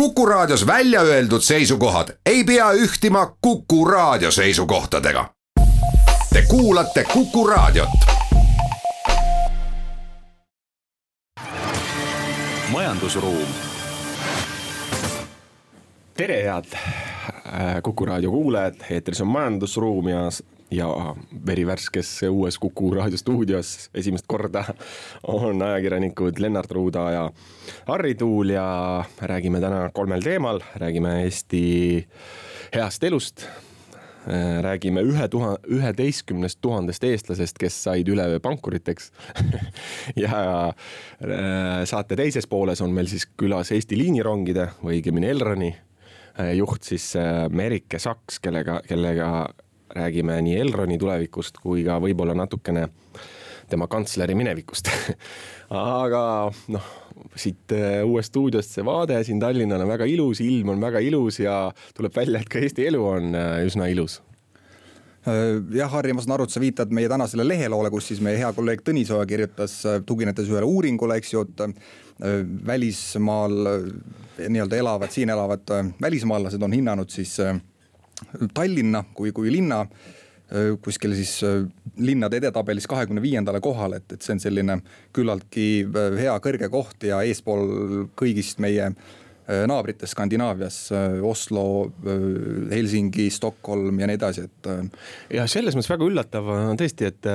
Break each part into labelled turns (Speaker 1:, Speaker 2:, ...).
Speaker 1: Kuku Raadios välja öeldud seisukohad ei pea ühtima Kuku Raadio seisukohtadega. Te kuulate Kuku Raadiot.
Speaker 2: majandusruum. tere, head äh, Kuku Raadio kuulajad, eetris on Majandusruum ja ja verivärskes uues Kuku raadio stuudios esimest korda on ajakirjanikud Lennart Ruuda ja Harri Tuul ja räägime täna kolmel teemal, räägime Eesti heast elust. räägime ühe tuha-, üheteistkümnest tuhandest eestlasest, kes said üleöö pankuriteks ja äh, saate teises pooles on meil siis külas Eesti liinirongide või õigemini Elroni äh, juht siis äh, Merike Saks, kellega, kellega räägime nii Elroni tulevikust kui ka võib-olla natukene tema kantsleri minevikust. Aga noh, siit äh, uuest stuudiost see vaade siin Tallinnale on väga ilus, ilm on väga ilus ja tuleb välja, et ka Eesti elu on äh, üsna ilus.
Speaker 3: Äh, jah, Harri, ma saan aru, et sa viitad meie tänasele leheloole, kus siis meie hea kolleeg Tõnis Oja kirjutas, tuginedes ühele uuringule, eks ju, et välismaal nii-öelda elavad, siin elavad välismaalased on hinnanud siis Tallinna kui, kui linna kuskil siis linnade edetabelis kahekümne viiendale kohale, et, et see on selline küllaltki hea kõrge koht ja eespool kõigist meie naabritest Skandinaavias, Oslo, Helsingi, Stockholm ja nii edasi, et.
Speaker 2: ja selles mõttes väga üllatav on tõesti, et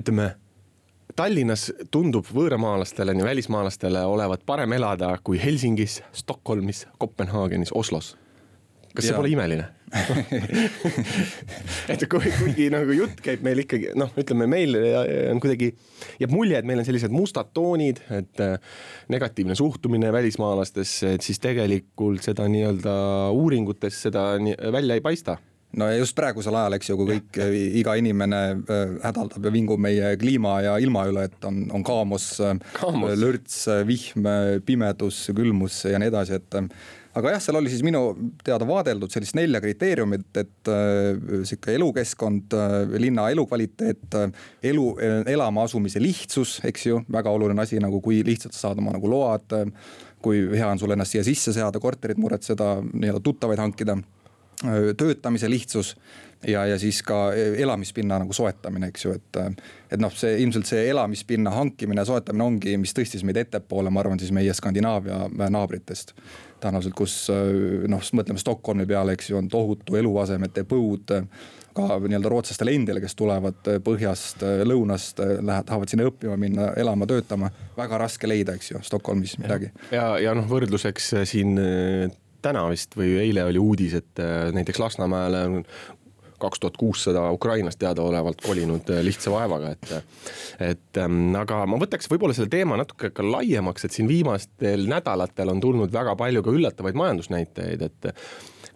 Speaker 2: ütleme Tallinnas tundub võõramaalastele, nii välismaalastele olevat parem elada kui Helsingis, Stockholmis, Kopenhaagenis, Oslos kas see ja. pole imeline et kui, kuigi nagu jutt käib meil ikkagi noh, ütleme meil on kuidagi, jääb mulje, et meil on sellised mustad toonid, et äh, negatiivne suhtumine välismaalastesse, et siis tegelikult seda nii-öelda uuringutes seda nii, välja ei paista
Speaker 3: no ja just praegusel ajal, eks ju, kui kõik, iga inimene äh, hädaldab ja vingub meie kliima ja ilma üle, et on, on kaamos, kaamos., lörts, vihm, pimedus, külmus ja nii edasi, et aga jah, seal oli siis minu teada vaadeldud sellist nelja kriteeriumit, et äh, sihuke elukeskkond äh,, linna elukvaliteet äh,, elu elama asumise lihtsus, eks ju, väga oluline asi nagu kui lihtsalt sa saad oma nagu load kui hea on sul ennast siia sisse seada, korterit muretseda, nii-öelda tuttavaid hankida. Töötamise lihtsus ja, ja siis ka elamispinna nagu soetamine, eks ju, et. et noh, see ilmselt see elamispinna hankimine, soetamine ongi, mis tõstis meid ettepoole, ma arvan, siis meie Skandinaavia naabritest tõenäoliselt, kus noh, mõtleme Stockholmi peale, eks ju, on tohutu eluasemete põud ka nii-öelda rootslastele endile, kes tulevad põhjast, lõunast, lähevad, tahavad sinna õppima minna, elama, töötama. väga raske leida, eks ju, Stockholmis midagi.
Speaker 2: ja, ja noh, võrdluseks siin täna vist või eile oli uudis, et näiteks Lasnamäele on kaks tuhat kuussada Ukrainast teadaolevalt kolinud äh, lihtsa vaevaga, et. et ähm, aga ma võtaks võib-olla selle teema natuke ka laiemaks, et siin viimastel nädalatel on tulnud väga palju ka üllatavaid majandusnäitajaid, et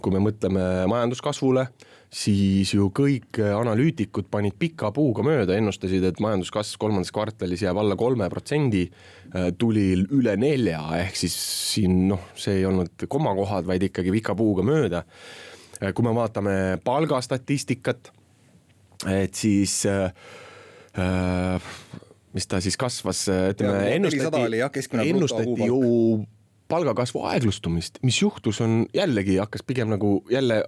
Speaker 2: kui me mõtleme majanduskasvule, siis ju kõik analüütikud panid pika puuga mööda, ennustasid, et majanduskasv kolmandas kvartalis jääb alla kolme protsendi, äh, tuli üle nelja, ehk siis siin noh, see ei olnud komakohad, vaid ikkagi pika puuga mööda. Äh, kui me vaatame palgastatistikat, et siis äh, äh mis ta siis kasvas, äh, ütleme ennustati, ennustati ju palgakasvu aeglustumist, mis juhtus, on jällegi hakkas pigem nagu jälle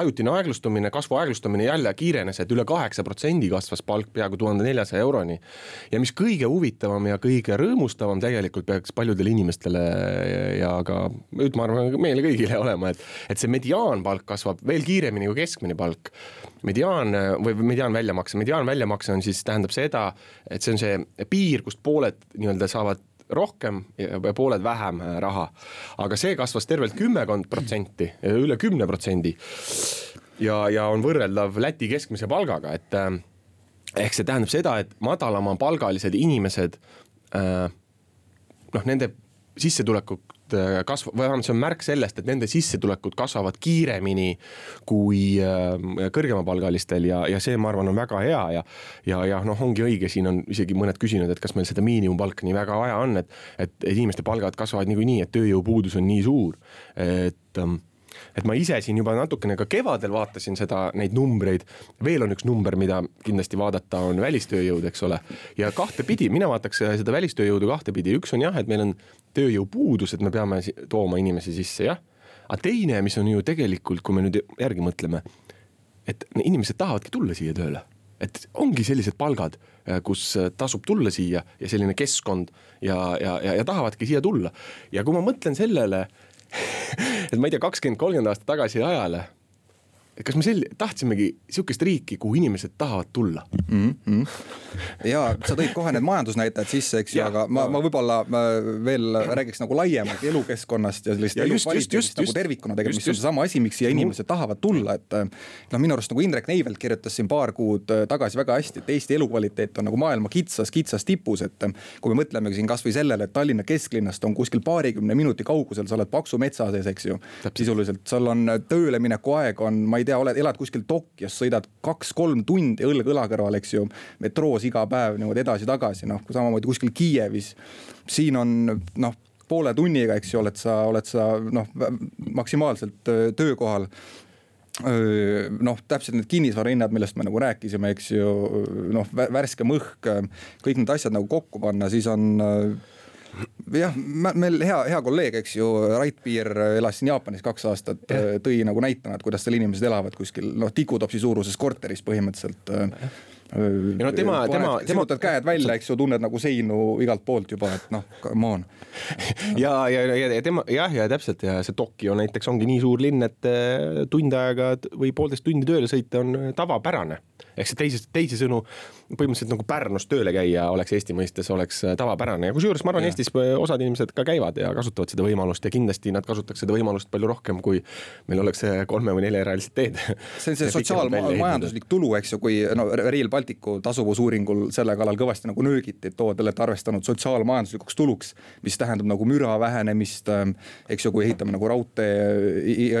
Speaker 2: ajutine aeglustumine, kasvu aeglustumine jälle kiirenes, et üle kaheksa protsendi kasvas palk peaaegu tuhande neljasaja euroni. ja mis kõige huvitavam ja kõige rõõmustavam tegelikult peaks paljudele inimestele ja ka nüüd ma arvan, meile kõigile olema, et, et see mediaanpalk kasvab veel kiiremini kui keskmine palk. mediaan või mediaanväljamakse, mediaanväljamakse on siis, tähendab seda, et see on see piir, kust pooled nii-öelda saavad rohkem ja pooled vähem äh, raha. aga see kasvas tervelt kümmekond protsenti, üle kümne protsendi. ja, ja on võrreldav Läti keskmise palgaga, et äh, ehk see tähendab seda, et madalamapalgalised inimesed äh, noh, nende sissetulekud kasv-, või vähemalt see on märk sellest, et nende sissetulekud kasvavad kiiremini kui äh, kõrgemapalgalistel ja, ja see, ma arvan, on väga hea ja. ja, ja noh, ongi õige, siin on isegi mõned küsinud, et kas meil seda miinimumpalka nii väga vaja on, et, et inimeste palgad kasvavad niikuinii, et tööjõupuudus on nii suur, et ähm, et ma ise siin juba natukene ka kevadel vaatasin seda, neid numbreid. veel on üks number, mida kindlasti vaadata, on välistööjõud, eks ole. ja kahtepidi, mina vaataks seda välistööjõudu kahtepidi, üks on jah, et meil on tööjõupuudus, et me peame tooma inimesi sisse, jah. aga teine, mis on ju tegelikult, kui me nüüd järgi mõtleme, et inimesed tahavadki tulla siia tööle et ongi sellised palgad, kus tasub tulla siia ja selline keskkond ja, ja, ja, ja tahavadki siia tulla. ja kui ma mõtlen sellele et ma ei tea, kakskümmend, kolmkümmend aastat tagasi ajale kas me sel-, tahtsimegi sihukest riiki, kuhu inimesed tahavad tulla mm?
Speaker 3: -hmm. ja sa tõid kohe need majandusnäitajad sisse, eks ju, aga ma, ma võib-olla veel räägiks nagu laiemalt elukeskkonnast ja sellist elukvaliteedist nagu tervikuna tegelikult, mis on seesama asi, miks siia inimesed tahavad tulla, et. noh, minu arust nagu Indrek Neivelt kirjutas siin paar kuud tagasi väga hästi, et Eesti elukvaliteet on nagu maailma kitsas, kitsas tipus, et. kui me mõtleme siin kasvõi sellele, et Tallinna kesklinnast on kuskil paarikümne minuti kaugusel, sa oled paksu metsa sees, eks ju. sisuliselt, sul on tööle mineku aeg on, ma ei tea, oled, elad kuskil Tokyos, sõidad kaks-kolm tundi õlg õla kõrval, eks ju. metroos iga päev niimoodi edasi-tagasi, noh samamoodi kuskil Kiievis. siin on noh, poole tunniga, eks ju, oled sa, oled sa noh, maksimaalselt töökohal noh, täpselt need kinnisvarahinnad, millest me nagu rääkisime, eks ju, noh värskem õhk, kõik need asjad nagu kokku panna, siis on jah, meil hea, hea kolleeg, eks ju, Rait Piir elas siin Jaapanis kaks aastat, tõi nagu näitena, et kuidas seal inimesed elavad kuskil noh, tikutopsi suuruses korteris põhimõtteliselt
Speaker 2: ja no tema, tema,
Speaker 3: tema. sirutad käed välja, eks ju, tunned nagu seinu igalt poolt juba, et noh, come on.
Speaker 2: ja, ja, ja, tema jah, ja täpselt ja see Tokyo näiteks ongi nii suur linn, et äh, tund aega või poolteist tundi tööle sõita on tavapärane ehk see teisest, teisisõnu põhimõtteliselt nagu Pärnus tööle käia oleks Eesti mõistes oleks äh, tavapärane. Ja kusjuures ma arvan, Eestis äh, osad inimesed ka käivad ja kasutavad seda võimalust ja kindlasti nad kasutaks seda võimalust palju rohkem, kui meil oleks kolme või neljarealised teed.
Speaker 3: see on see sotsiaalmajanduslik tulu, eks ju, kui no Rail Balticu tasuvusuuringul selle kallal kõvasti nagu nöögiti, et oo, te olete arvestanud sotsiaalmajanduslikuks tuluks, mis tähendab nagu müra vähenemist, ähm, eks ju, kui ehitame nagu raudtee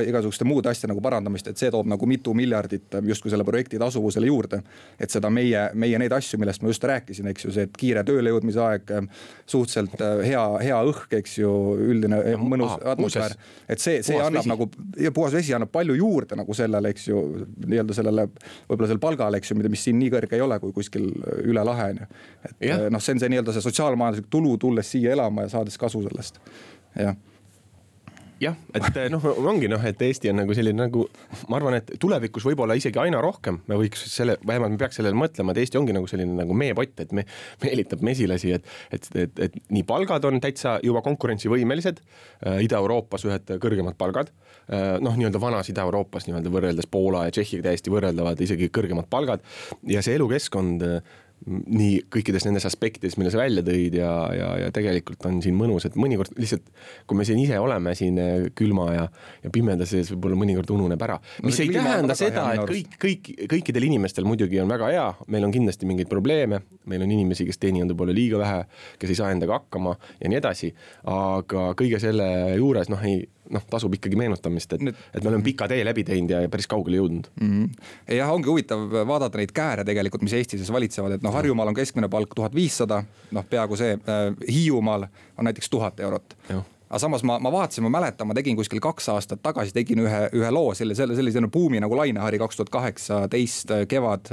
Speaker 3: igasuguste muude asjade nagu parandamist, et see toob nagu mitu miljardit ähm, justkui selle projekti tasuvusele juurde juurde. et seda meie, meie neid asju, millest ma just rääkisin, eks ju, see, et kiire tööle jõudmise aeg, suhteliselt äh, hea, hea õhk, eks ju, üldine no, mõnus ah, atmosfäär. et see, see annab vesi. nagu ja puhas vesi annab palju juurde nagu sellele, eks ju, nii-öelda sellele võib-olla sellele palgale, eks ju, mida, mis siin nii kõrge ei ole kui kuskil üle lahe on ju. et äh, noh, see on see nii-öelda see sotsiaalmajanduslik tulu, tulles siia elama ja saades kasu sellest, jah
Speaker 2: jah, et noh, ongi noh, et Eesti on nagu selline nagu, ma arvan, et tulevikus võib-olla isegi aina rohkem me võiks selle, vähemalt me peaks sellele mõtlema, et Eesti ongi nagu selline nagu meepott, et me meelitab mesilasi, et, et, et, et nii palgad on täitsa juba konkurentsivõimelised äh,. Ida-Euroopas ühed kõrgemad palgad äh,, noh, nii-öelda vanas Ida-Euroopas nii-öelda võrreldes Poola ja Tšehhiga täiesti võrreldavad, isegi kõrgemad palgad ja see elukeskkond äh, nii kõikides nendes aspektides, mille sa välja tõid ja, ja, ja tegelikult on siin mõnus, et mõnikord lihtsalt, kui me siin ise oleme siin eh, külma ja, ja pimeda sees, võib-olla mõnikord ununeb ära. mis no, ei tähenda seda, et kõik, kõik, kõikidel inimestel muidugi on väga hea, meil on kindlasti mingeid probleeme, meil on inimesi, kes teenivad võib-olla liiga vähe, kes ei saa endaga hakkama ja nii edasi. aga kõige selle juures noh, ei noh, tasub ikkagi meenutamist, et Nüüd..., et me oleme pika tee läbi teinud ja päris kaugele jõudnud
Speaker 3: mm. -hmm. jah, ongi huvitav vaadata neid kääre tegelikult, mis Eesti sees valitsevad, et noh, Harjumaal on keskmine palk tuhat viissada, noh, peaaegu see äh,. Hiiumaal on näiteks tuhat eurot aga samas ma, ma vaatasin, ma mäletan, ma tegin kuskil kaks aastat tagasi tegin ühe, ühe loo selle, selle sellise buumi nagu Lainehari kaks tuhat kaheksateist äh, kevad.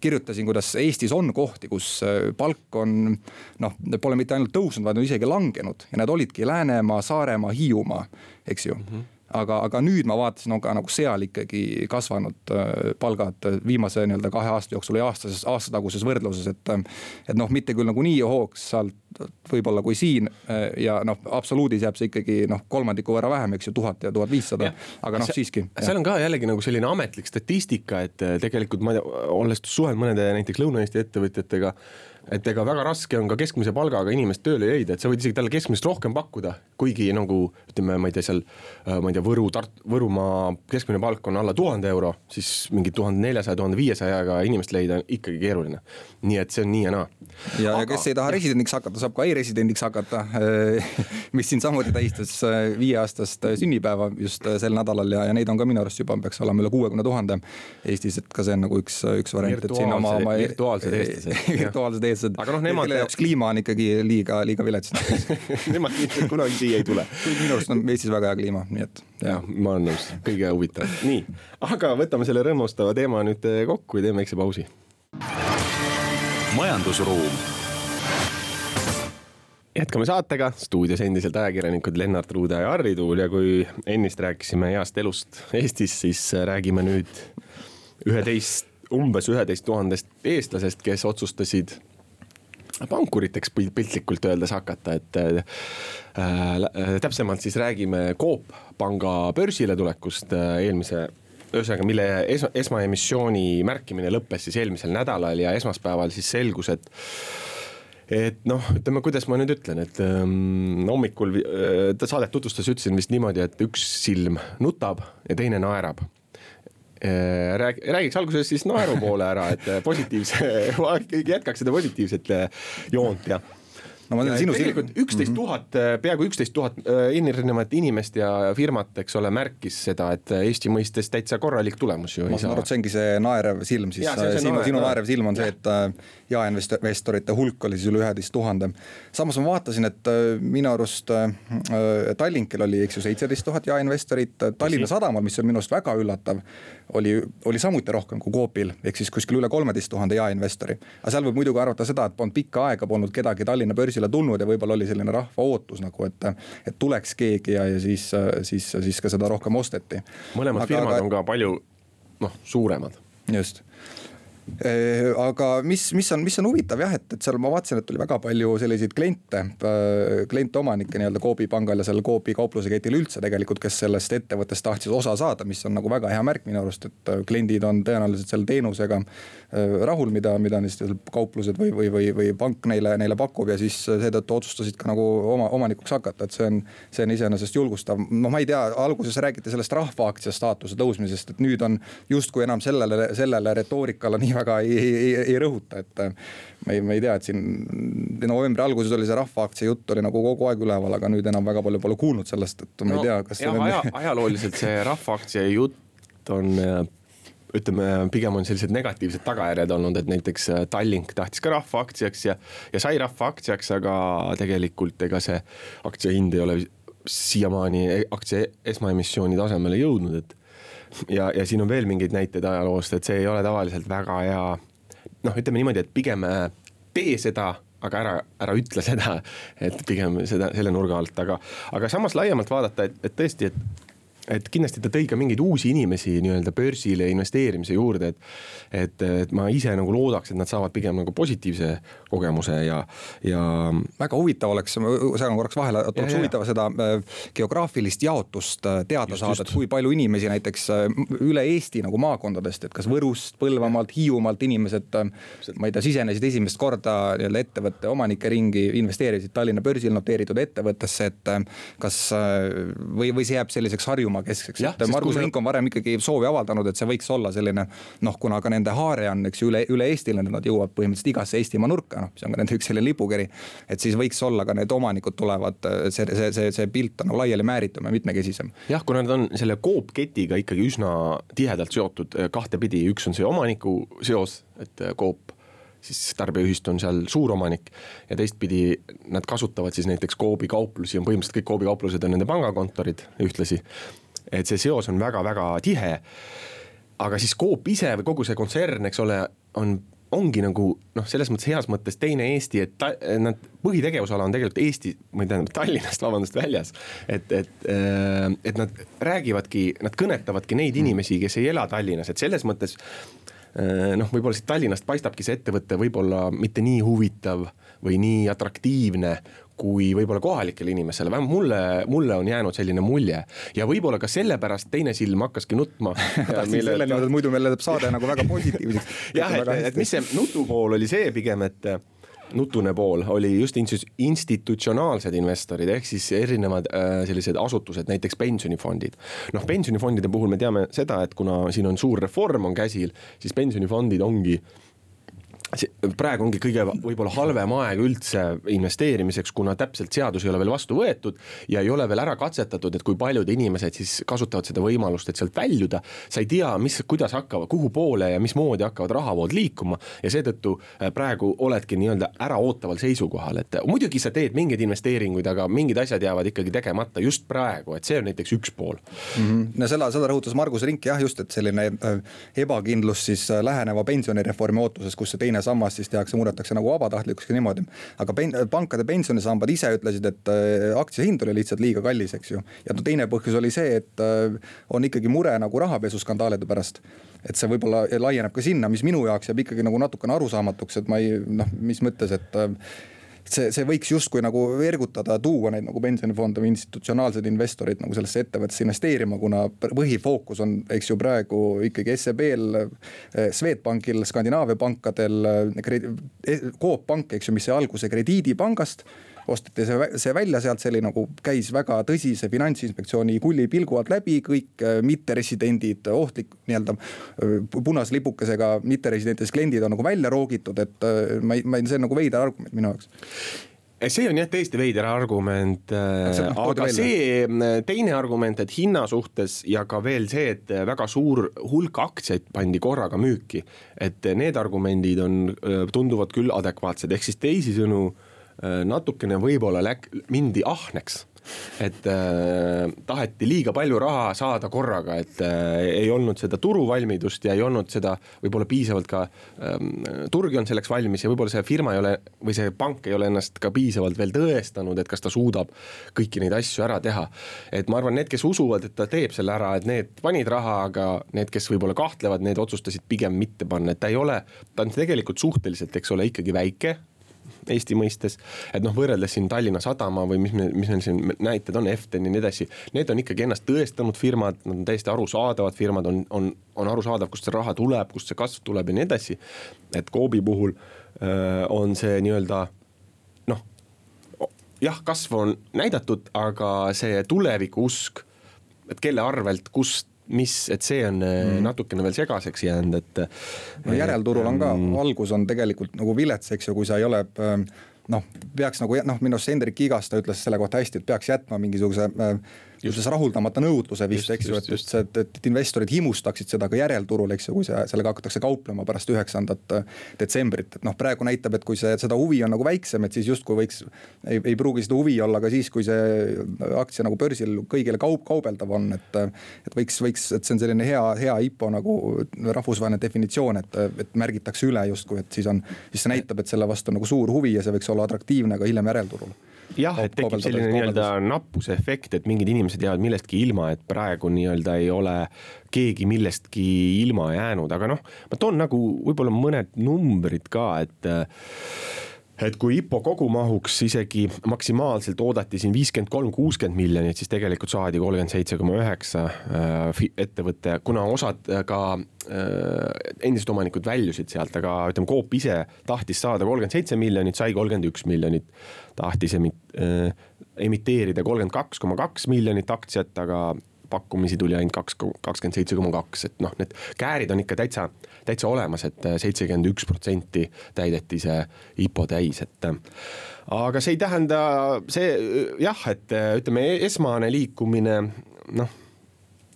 Speaker 3: kirjutasin, kuidas Eestis on kohti, kus äh, palk on noh, pole mitte ainult tõusnud, vaid on isegi langenud ja need olidki Läänemaa, Saaremaa, Hiiumaa, eks ju mm. -hmm aga, aga nüüd ma vaatasin, on ka nagu seal ikkagi kasvanud äh, palgad viimase nii-öelda kahe aasta jooksul ja aastases, aastataguses võrdluses, et. et noh, mitte küll nagu nii hoogsalt võib-olla kui siin äh, ja noh, absoluudis jääb see ikkagi noh, kolmandiku võrra vähem, eks ju, tuhat ja tuhat viissada, aga noh, siiski.
Speaker 2: seal on ka jällegi nagu selline ametlik statistika, et äh, tegelikult ma olles suhelnud mõnede näiteks Lõuna-Eesti ettevõtjatega et ega väga raske on ka keskmise palgaga inimest tööle leida, et sa võid isegi talle keskmisest rohkem pakkuda, kuigi nagu ütleme, ma ei tea, seal äh, ma ei tea, Võru, Tart-, Võrumaa keskmine palk on alla tuhande euro, siis mingi tuhande neljasaja, tuhande viiesajaga inimest leida on ikkagi keeruline. nii et see on nii ja naa.
Speaker 3: ja ja kes ei taha residendiks hakata, saab ka e-residendiks hakata mis siin samuti tähistas viieaastast sünnipäeva just sel nädalal ja, ja neid on ka minu arust juba peaks olema üle kuuekümne tuhande Eestis, et ka see on nagu üks, üks variant, et siin oma, oma.
Speaker 2: virtuaalsed eestlased
Speaker 3: virtuaalsed eestlased.
Speaker 2: aga noh, nemad.
Speaker 3: kelle jaoks kliima on ikkagi liiga, liiga vilets
Speaker 2: Nemad ilmselt kunagi siia ei tule.
Speaker 3: minu arust on Eestis väga hea kliima, nii et.
Speaker 2: jah, ma olen nõus, kõige huvitavam, nii, aga võtame selle rõõmustava teema nüüd kokku ja teeme väikse pausi. majandusruum jätkame saatega, stuudios endiselt ajakirjanikud Lennart Ruude ja Harri Tuul ja kui ennist rääkisime heast elust Eestis, siis räägime nüüd üheteist, umbes üheteist tuhandest eestlasest, kes otsustasid pankuriteks piltlikult öeldes hakata, et äh, täpsemalt siis räägime Coop panga börsile tulekust äh, eelmise ühesõnaga, mille esma, esmaemissiooni märkimine lõppes siis eelmisel nädalal ja esmaspäeval siis selgus, et et noh, ütleme, kuidas ma nüüd ütlen, et ähm, hommikul äh, saadet tutvustades ütlesin vist niimoodi, et üks silm nutab ja teine naerab äh, rääg-, räägiks alguses siis naeru poole ära, et positiivse, jätkaks seda positiivset äh, joont ja no ma tean sinu tegelikult üksteist mhm. tuhat, äh, peaaegu üksteist tuhat äh, erinevat inimest ja firmat, eks ole, märkis seda, et äh, Eesti mõistes täitsa korralik tulemus ju
Speaker 3: ma saan aru, et see ongi see naerev silm siis, sinu, sinu naerev silm on see, et jaeinvestorite hulk oli siis üle üheteist tuhande. samas ma vaatasin, et minu arust Tallinkil oli, eks ju, seitseteist tuhat jaeinvestorit, Tallinna Sadamal, mis on minu arust väga üllatav, oli, oli samuti rohkem kui Coopil, ehk siis kuskil üle kolmeteist tuhande jaeinvestori. aga seal võib muidugi arvata seda, et polnud pikka aega polnud kedagi Tallinna börsile tulnud ja võib-olla oli selline rahva ootus nagu, et, et tuleks keegi ja, ja siis, siis, siis ka seda rohkem osteti.
Speaker 2: mõlemad aga, firmad aga... on ka palju noh, suuremad.
Speaker 3: just aga mis, mis on, mis on huvitav jah, et, et seal ma vaatasin, et oli väga palju selliseid kliente, äh, klientomanikke nii-öelda Coopi pangal ja sellel Coopi kaupluseketil üldse tegelikult, kes sellest ettevõttest tahtsid osa saada, mis on nagu väga hea märk minu arust, et äh, kliendid on tõenäoliselt selle teenusega rahul, mida, mida siis kauplused või, või, või, või pank neile, neile pakub ja siis seetõttu otsustasid ka nagu oma, omanikuks hakata, et see on, see on iseenesest julgustav. noh, ma ei tea, alguses räägiti sellest rahvaaktsia staatuse tõusmisest, et nüüd on justkui enam sellele, sellele retoorikale nii väga ei, ei, ei rõhuta, et ma ei, ma ei tea, et siin novembri alguses oli see rahvaaktsia jutt oli nagu kogu aeg üleval, aga nüüd enam väga palju pole kuulnud sellest, et ma no, ei tea, kas.
Speaker 2: jah, aja, ajalooliselt see rahvaaktsia jutt on ütleme, pigem on sellised negatiivsed tagajärjed olnud, et näiteks äh, Tallink tahtis ka rahvaaktsiaks ja, ja sai rahvaaktsiaks, aga tegelikult ega see aktsia hind ei ole siiamaani aktsia esmaemissiooni tasemele jõudnud, et ja, ja siin on veel mingeid näiteid ajaloost, et see ei ole tavaliselt väga hea. noh, ütleme niimoodi, et pigem äh, tee seda, aga ära, ära ütle seda, et pigem seda selle nurga alt, aga, aga samas laiemalt vaadata, et, et tõesti, et et kindlasti ta tõi ka mingeid uusi inimesi nii-öelda börsile investeerimise juurde, et. et, et ma ise nagu loodaks, et nad saavad pigem nagu positiivse kogemuse ja, ja.
Speaker 3: väga huvitav oleks, ma segan korraks vahele, et oleks huvitav seda äh, geograafilist jaotust äh, teada just, saada, et kui palju inimesi näiteks äh, üle Eesti nagu maakondadest, et kas Võrust, Põlvamaalt, Hiiumaalt inimesed. ma ei tea, sisenesid esimest korda nii-öelda ettevõtte omanike ringi, investeerisid Tallinna börsil noteeritud ettevõttesse, et kas või, või see jääb selliseks harjumuseks Harjumaa keskseks, et Margus Rink on varem ikkagi soovi avaldanud, et see võiks olla selline noh, kuna ka nende haare on, eks ju, üle, üle Eestile, nad jõuavad põhimõtteliselt igasse Eestimaa nurka, noh, see on ka nende üks selline lipukiri. et siis võiks olla ka need omanikud tulevad, see, see, see, see pilt on nagu laiali määritum ja mitmekesisem.
Speaker 2: jah, kuna nad on selle Coop ketiga ikkagi üsna tihedalt seotud eh, kahtepidi, üks on see omaniku seos, et eh, Coop siis tarbijaühistu on seal suuromanik ja teistpidi nad kasutavad siis näiteks Coopi kauplusi, on põhimõtteliselt kõik Coopi kauplused on nende pangakontorid ühtlasi et see seos on väga-väga tihe. aga siis Coop ise või kogu see kontsern, eks ole, on ongi nagu noh, selles mõttes heas mõttes teine Eesti, et ta, nad põhitegevusala on tegelikult Eesti, või tähendab Tallinnast, vabandust, väljas. et, et, äh, et nad räägivadki, nad kõnetavadki neid mm. inimesi, kes ei ela Tallinnas, et selles mõttes äh, noh, võib-olla siit Tallinnast paistabki see ettevõte võib-olla mitte nii huvitav või nii atraktiivne, kui võib-olla kohalikele inimesele, vähemalt mulle, mulle on jäänud selline mulje. ja võib-olla ka sellepärast teine silm hakkaski nutma
Speaker 3: tahtsin selle niimoodi, et muidu meil läheb saade nagu väga positiivseks.
Speaker 2: jah, et, et mis see nutu pool oli see pigem, et nutune pool oli just institutsionaalsed investorid, ehk siis erinevad äh, sellised asutused, näiteks pensionifondid. noh, pensionifondide puhul me teame seda, et kuna siin on suur reform on käsil, siis pensionifondid ongi see praegu ongi kõige võib-olla halvem aeg üldse investeerimiseks, kuna täpselt seadus ei ole veel vastu võetud ja ei ole veel ära katsetatud, et kui paljud inimesed siis kasutavad seda võimalust, et sealt väljuda. sa ei tea, mis, kuidas hakkavad, kuhu poole ja mismoodi hakkavad rahavood liikuma ja seetõttu äh, praegu oledki nii-öelda äraootaval seisukohal, et muidugi sa teed mingeid investeeringuid, aga mingid asjad jäävad ikkagi tegemata just praegu, et see on näiteks üks pool
Speaker 3: mm. -hmm. no seda, seda rõhutas Margus Rink jah, just, et selline äh, ebakindlus siis äh, läheneva pensionireformi ootuses, kus see teine sammas siis tehakse, muudetakse nagu vabatahtlikuks ja niimoodi. aga pen, pankade pensionisambad ise ütlesid, et äh, aktsia hind oli lihtsalt liiga kallis, eks ju. ja no teine põhjus oli see, et äh, on ikkagi mure nagu rahapesuskandaalide pärast et see võib-olla laieneb ka sinna, mis minu jaoks jääb ikkagi nagu natukene arusaamatuks, et ma ei noh, mis mõttes, et see, see võiks justkui nagu ergutada, tuua neid nagu pensionifonde või institutsionaalsed investorid nagu sellesse ettevõttesse investeerima, kuna põhifookus on, eks ju, praegu ikkagi SEB-l, eh, Swedbankil, Skandinaavia pankadel, eh, Coop Pank, eks ju, mis sai alguse krediidipangast osteti see, see välja sealt, see oli nagu, käis väga tõsise finantsinspektsiooni kullipilgu alt läbi, kõik äh, mitteresidendid, ohtlik nii-öelda äh, punase lipukesega mitteresidentidest kliendid on nagu välja roogitud, et äh, ma ei, ma ei, see on nagu veider argument minu jaoks
Speaker 2: see on jah tõesti veider argument, aga see teine argument, et hinna suhtes ja ka veel see, et väga suur hulk aktsiaid pandi korraga müüki. et need argumendid on, tunduvad küll adekvaatsed, ehk siis teisisõnu natukene võib-olla läk-, mindi ahneks et äh, taheti liiga palju raha saada korraga, et äh, ei olnud seda turuvalmidust ja ei olnud seda võib-olla piisavalt ka ähm,, turg ei olnud selleks valmis ja võib-olla see firma ei ole või see pank ei ole ennast ka piisavalt veel tõestanud, et kas ta suudab kõiki neid asju ära teha. et ma arvan, need, kes usuvad, et ta teeb selle ära, et need panid raha, aga need, kes võib-olla kahtlevad, need otsustasid pigem mitte panna, et ta ei ole, ta on tegelikult suhteliselt, eks ole, ikkagi väike Eesti mõistes. et noh, võrreldes siin Tallinna Sadama või mis me, mis meil siin näited on, Eften ja nii edasi. Need on ikkagi ennast tõestanud firmad, nad on täiesti arusaadavad firmad, on, on, on arusaadav, kust see raha tuleb, kust see kasv tuleb ja nii edasi. et Coopi puhul öö, on see nii-öelda noh, jah, kasv on näidatud, aga see tulevikuusk, et kelle arvelt, kust mis, et see on mm. natukene veel segaseks jäänud, et.
Speaker 3: no järelturul on ka mm., algus on tegelikult nagu vilets, eks ju, kui sa ei ole ähm, noh, peaks nagu noh, minu arust Hendrik Igasta ütles selle kohta hästi, et peaks jätma mingisuguse äh, niisuguses rahuldamata nõudluse vist, eks ju, et, et, et, et investorid himustaksid seda ka järelturul, eks ju, kui see, sellega hakatakse kauplema pärast üheksandat äh, detsembrit, et noh, praegu näitab, et kui see, seda huvi on nagu väiksem, et siis justkui võiks, ei, ei pruugi seda huvi olla ka siis, kui see aktsia nagu börsil kõigile kaup, kaubeldav on, et et võiks, võiks, et see on selline hea, hea IPO nagu rahvusvaheline definitsioon, et, et märgitakse üle justkui, et siis on, siis see näitab, et selle vastu on nagu suur huvi ja see võiks olla atraktiivne ka hiljem järelturul
Speaker 2: jah, et tekib selline nii-öelda nappuse efekt, et mingid inimesed jäävad millestki ilma, et praegu nii-öelda ei ole keegi millestki ilma jäänud, aga noh, ma toon nagu võib-olla mõned numbrid ka, et et kui IPO kogumahuks isegi maksimaalselt oodati siin viiskümmend kolm, kuuskümmend miljonit, siis tegelikult saadi kolmkümmend seitse koma üheksa äh, ettevõte, kuna osad ka äh, endised omanikud väljusid sealt, aga ütleme, Coop ise tahtis saada kolmkümmend seitse miljonit, sai kolmkümmend üks miljonit. tahtis emit-, äh, emiteerida kolmkümmend kaks koma kaks miljonit aktsiat, aga pakkumisi tuli ainult kaks, kakskümmend seitse koma kaks, et noh, need käärid on ikka täitsa, täitsa olemas et, et seitsekümmend üks protsenti täideti see IPO täis, et. aga see ei tähenda see jah, et ütleme, esmane liikumine noh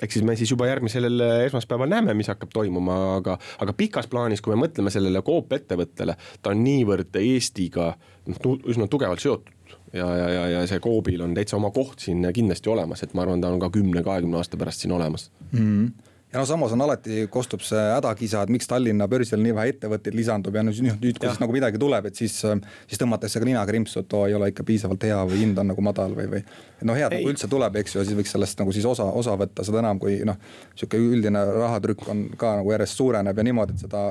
Speaker 2: eks siis me siis juba järgmisel esmaspäeval näeme, mis hakkab toimuma, aga, aga pikas plaanis, kui me mõtleme sellele Coop ettevõttele, ta on niivõrd Eestiga noh, üsna tugevalt seotud ja, ja, ja, ja see Coobil on täitsa oma koht siin kindlasti olemas, et ma arvan, ta on ka kümne, kahekümne aasta pärast siin olemas
Speaker 3: mm. -hmm ja no samas on alati, kostub see hädakisa, et miks Tallinna börsil nii vähe ettevõtteid lisandub ja nüüd, nüüd kui siis nagu midagi tuleb, et siis, siis tõmmatakse ka ninaga rimpsu, et oo ei ole ikka piisavalt hea või hind on nagu madal või, või. no head nagu üldse tuleb, eks ju, ja siis võiks sellest nagu siis osa, osa võtta, seda enam, kui noh. sihuke üldine rahatrükk on ka nagu järjest suureneb ja niimoodi, et seda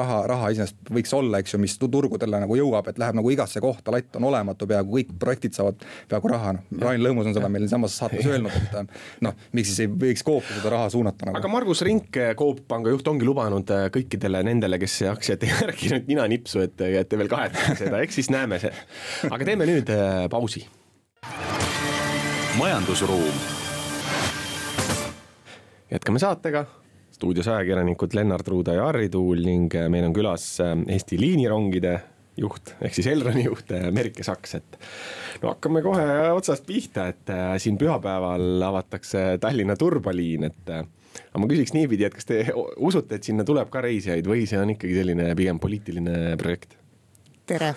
Speaker 3: raha, raha iseenesest võiks olla, eks ju, mis turgudele nagu jõuab, et läheb nagu igasse kohta, latt on olematu peaaegu, kõik projektid saavad peaaegu raha, noh. Rain Lõõmus on seda meil samas saates öelnud, et noh, miks siis ei võiks Coopi seda raha suunata
Speaker 2: nagu. Margus Rink, Coop Panga juht, ongi lubanud äh, kõikidele nendele, kes aktsiat ei järginud nina nipsu, et, et te veel kahetate seda, eks siis näeme see. aga teeme nüüd äh, pausi. majandusruum. jätkame saatega stuudios ajakirjanikud Lennart Ruuda ja Harri Tuul ning meil on külas Eesti liinirongide juht ehk siis Elroni juht Merike Saks, et no hakkame kohe otsast pihta, et siin pühapäeval avatakse Tallinna turbaliin, et aga ma küsiks niipidi, et kas te usute, et sinna tuleb ka reisijaid või see on ikkagi selline pigem poliitiline projekt?
Speaker 4: tere,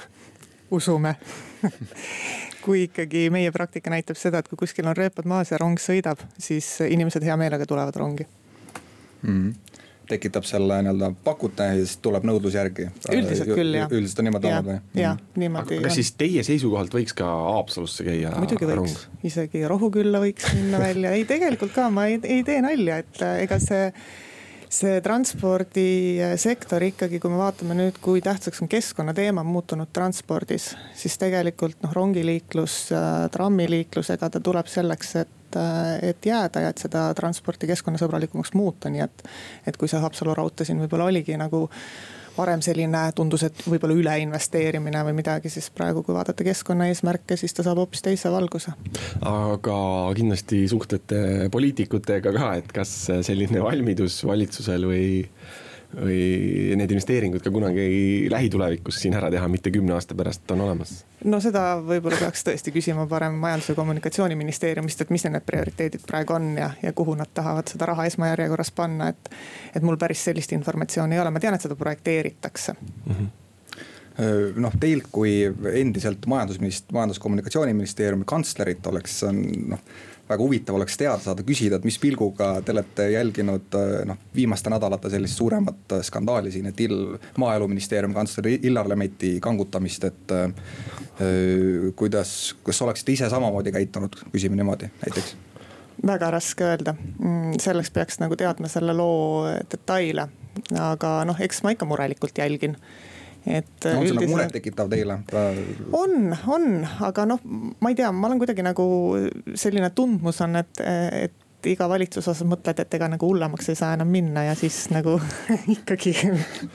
Speaker 4: usume kui ikkagi meie praktika näitab seda, et kui kuskil on rööpad maas ja rong sõidab, siis inimesed hea meelega tulevad rongi
Speaker 3: mm. -hmm tekitab selle nii-öelda pakute ja siis tuleb nõudlus järgi.
Speaker 4: üldiselt küll jah.
Speaker 3: üldiselt on niimoodi olnud või?
Speaker 4: jah, mhm. niimoodi.
Speaker 2: kas siis teie seisukohalt võiks ka Haapsalusse käia?
Speaker 4: muidugi võiks, isegi Rohukülla võiks minna välja, ei tegelikult ka, ma ei, ei tee nalja, et ega see see transpordisektor ikkagi, kui me vaatame nüüd, kui tähtsaks on keskkonnateema muutunud transpordis, siis tegelikult noh, rongiliiklus, trammiliiklusega ta tuleb selleks, et, et jääda ja et seda transporti keskkonnasõbralikumaks muuta, nii et. et kui see Haapsalu raudtee siin võib-olla oligi nagu varem selline tundus, et võib-olla üleinvesteerimine või midagi, siis praegu, kui vaadata keskkonnaeesmärke, siis ta saab hoopis teise valguse.
Speaker 2: aga kindlasti suhtlete poliitikutega ka, et kas selline valmidus valitsusel või või need investeeringud ka kunagi lähitulevikus siin ära teha, mitte kümne aasta pärast on olemas?
Speaker 4: no seda võib-olla peaks tõesti küsima parem Majandus- ja Kommunikatsiooniministeeriumist, et mis need prioriteedid praegu on ja, ja kuhu nad tahavad seda raha esmajärjekorras panna, et. et mul päris sellist informatsiooni ei ole, ma tean, et seda projekteeritakse mm. -hmm
Speaker 3: noh, teilt kui endiselt majandusminist-, majandus-kommunikatsiooniministeeriumi kantslerit oleks noh väga huvitav oleks teada saada, küsida, et mis pilguga te olete jälginud noh, viimaste nädalate sellist suuremat skandaali siin, et il-, maaeluministeeriumi kantsleri Illar Lemetti kangutamist, et äh,. kuidas, kas oleksite ise samamoodi käitunud, küsime niimoodi näiteks?
Speaker 4: Väga raske öelda, mm, selleks peaks nagu teadma selle loo detaile, aga noh, eks ma ikka murelikult jälgin
Speaker 3: et. no on see nagu murettekitav teile?
Speaker 4: on, on, aga noh, ma ei tea, ma olen kuidagi nagu selline tundmus on, et, et iga valitsuse osas mõtled, et ega nagu hullemaks ei saa enam minna ja siis nagu ikkagi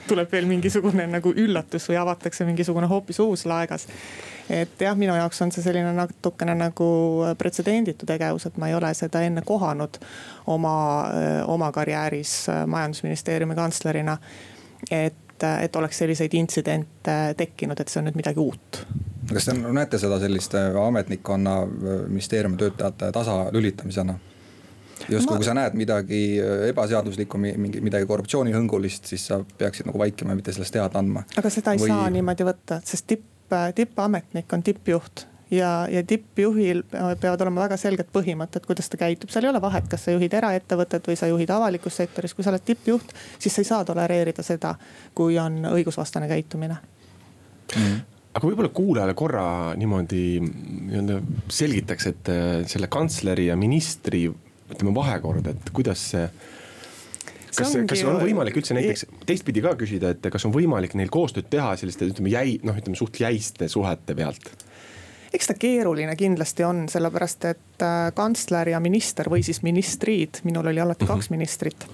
Speaker 4: tuleb veel mingisugune nagu üllatus või avatakse mingisugune hoopis uus laegas. et jah, minu jaoks on see selline natukene nagu pretsedenditu tegevus, et ma ei ole seda enne kohanud oma, oma karjääris majandusministeeriumi kantslerina. et et, et oleks selliseid intsidente tekkinud, et see on nüüd midagi uut.
Speaker 3: kas te näete seda selliste ametnikkonna, ministeeriumi töötajate tasalülitamisena? justkui ma... kui sa näed midagi ebaseaduslikku, mingi midagi korruptsioonihõngulist, siis sa peaksid nagu vaikima ja mitte sellest teada andma.
Speaker 4: aga seda ei Või... saa niimoodi võtta, sest tipp, tippametnik on tippjuht ja, ja tippjuhil peavad olema väga selged põhimõtted, kuidas ta käitub, seal ei ole vahet, kas sa juhid eraettevõtet või sa juhid avalikus sektoris, kui sa oled tippjuht, siis sa ei saa tolereerida seda, kui on õigusvastane käitumine.
Speaker 2: Mm. Aga võib-olla kuulajale korra niimoodi nii-öelda selgitaks, et äh, selle kantsleri ja ministri ütleme vahekord, et kuidas see kas, kas on võimalik üldse näiteks teistpidi ka küsida, et kas on võimalik neil koostööd teha selliste ütleme jäi, noh, ütleme suht jäiste suhete pealt?
Speaker 4: Eks ta keeruline kindlasti on, sellepärast et äh, kantsler ja minister või siis ministrid, minul oli alati kaks mhm. ministrit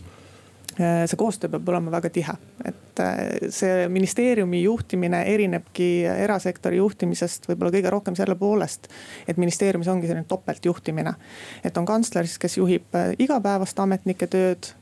Speaker 4: äh, see koostöö peab olema väga tihe, et äh, see ministeeriumi juhtimine erinebki erasektori juhtimisest võib-olla kõige rohkem selle poolest. et ministeeriumis ongi selline topeltjuhtimine, et on kantsler siis, kes juhib igapäevast ametnike tööd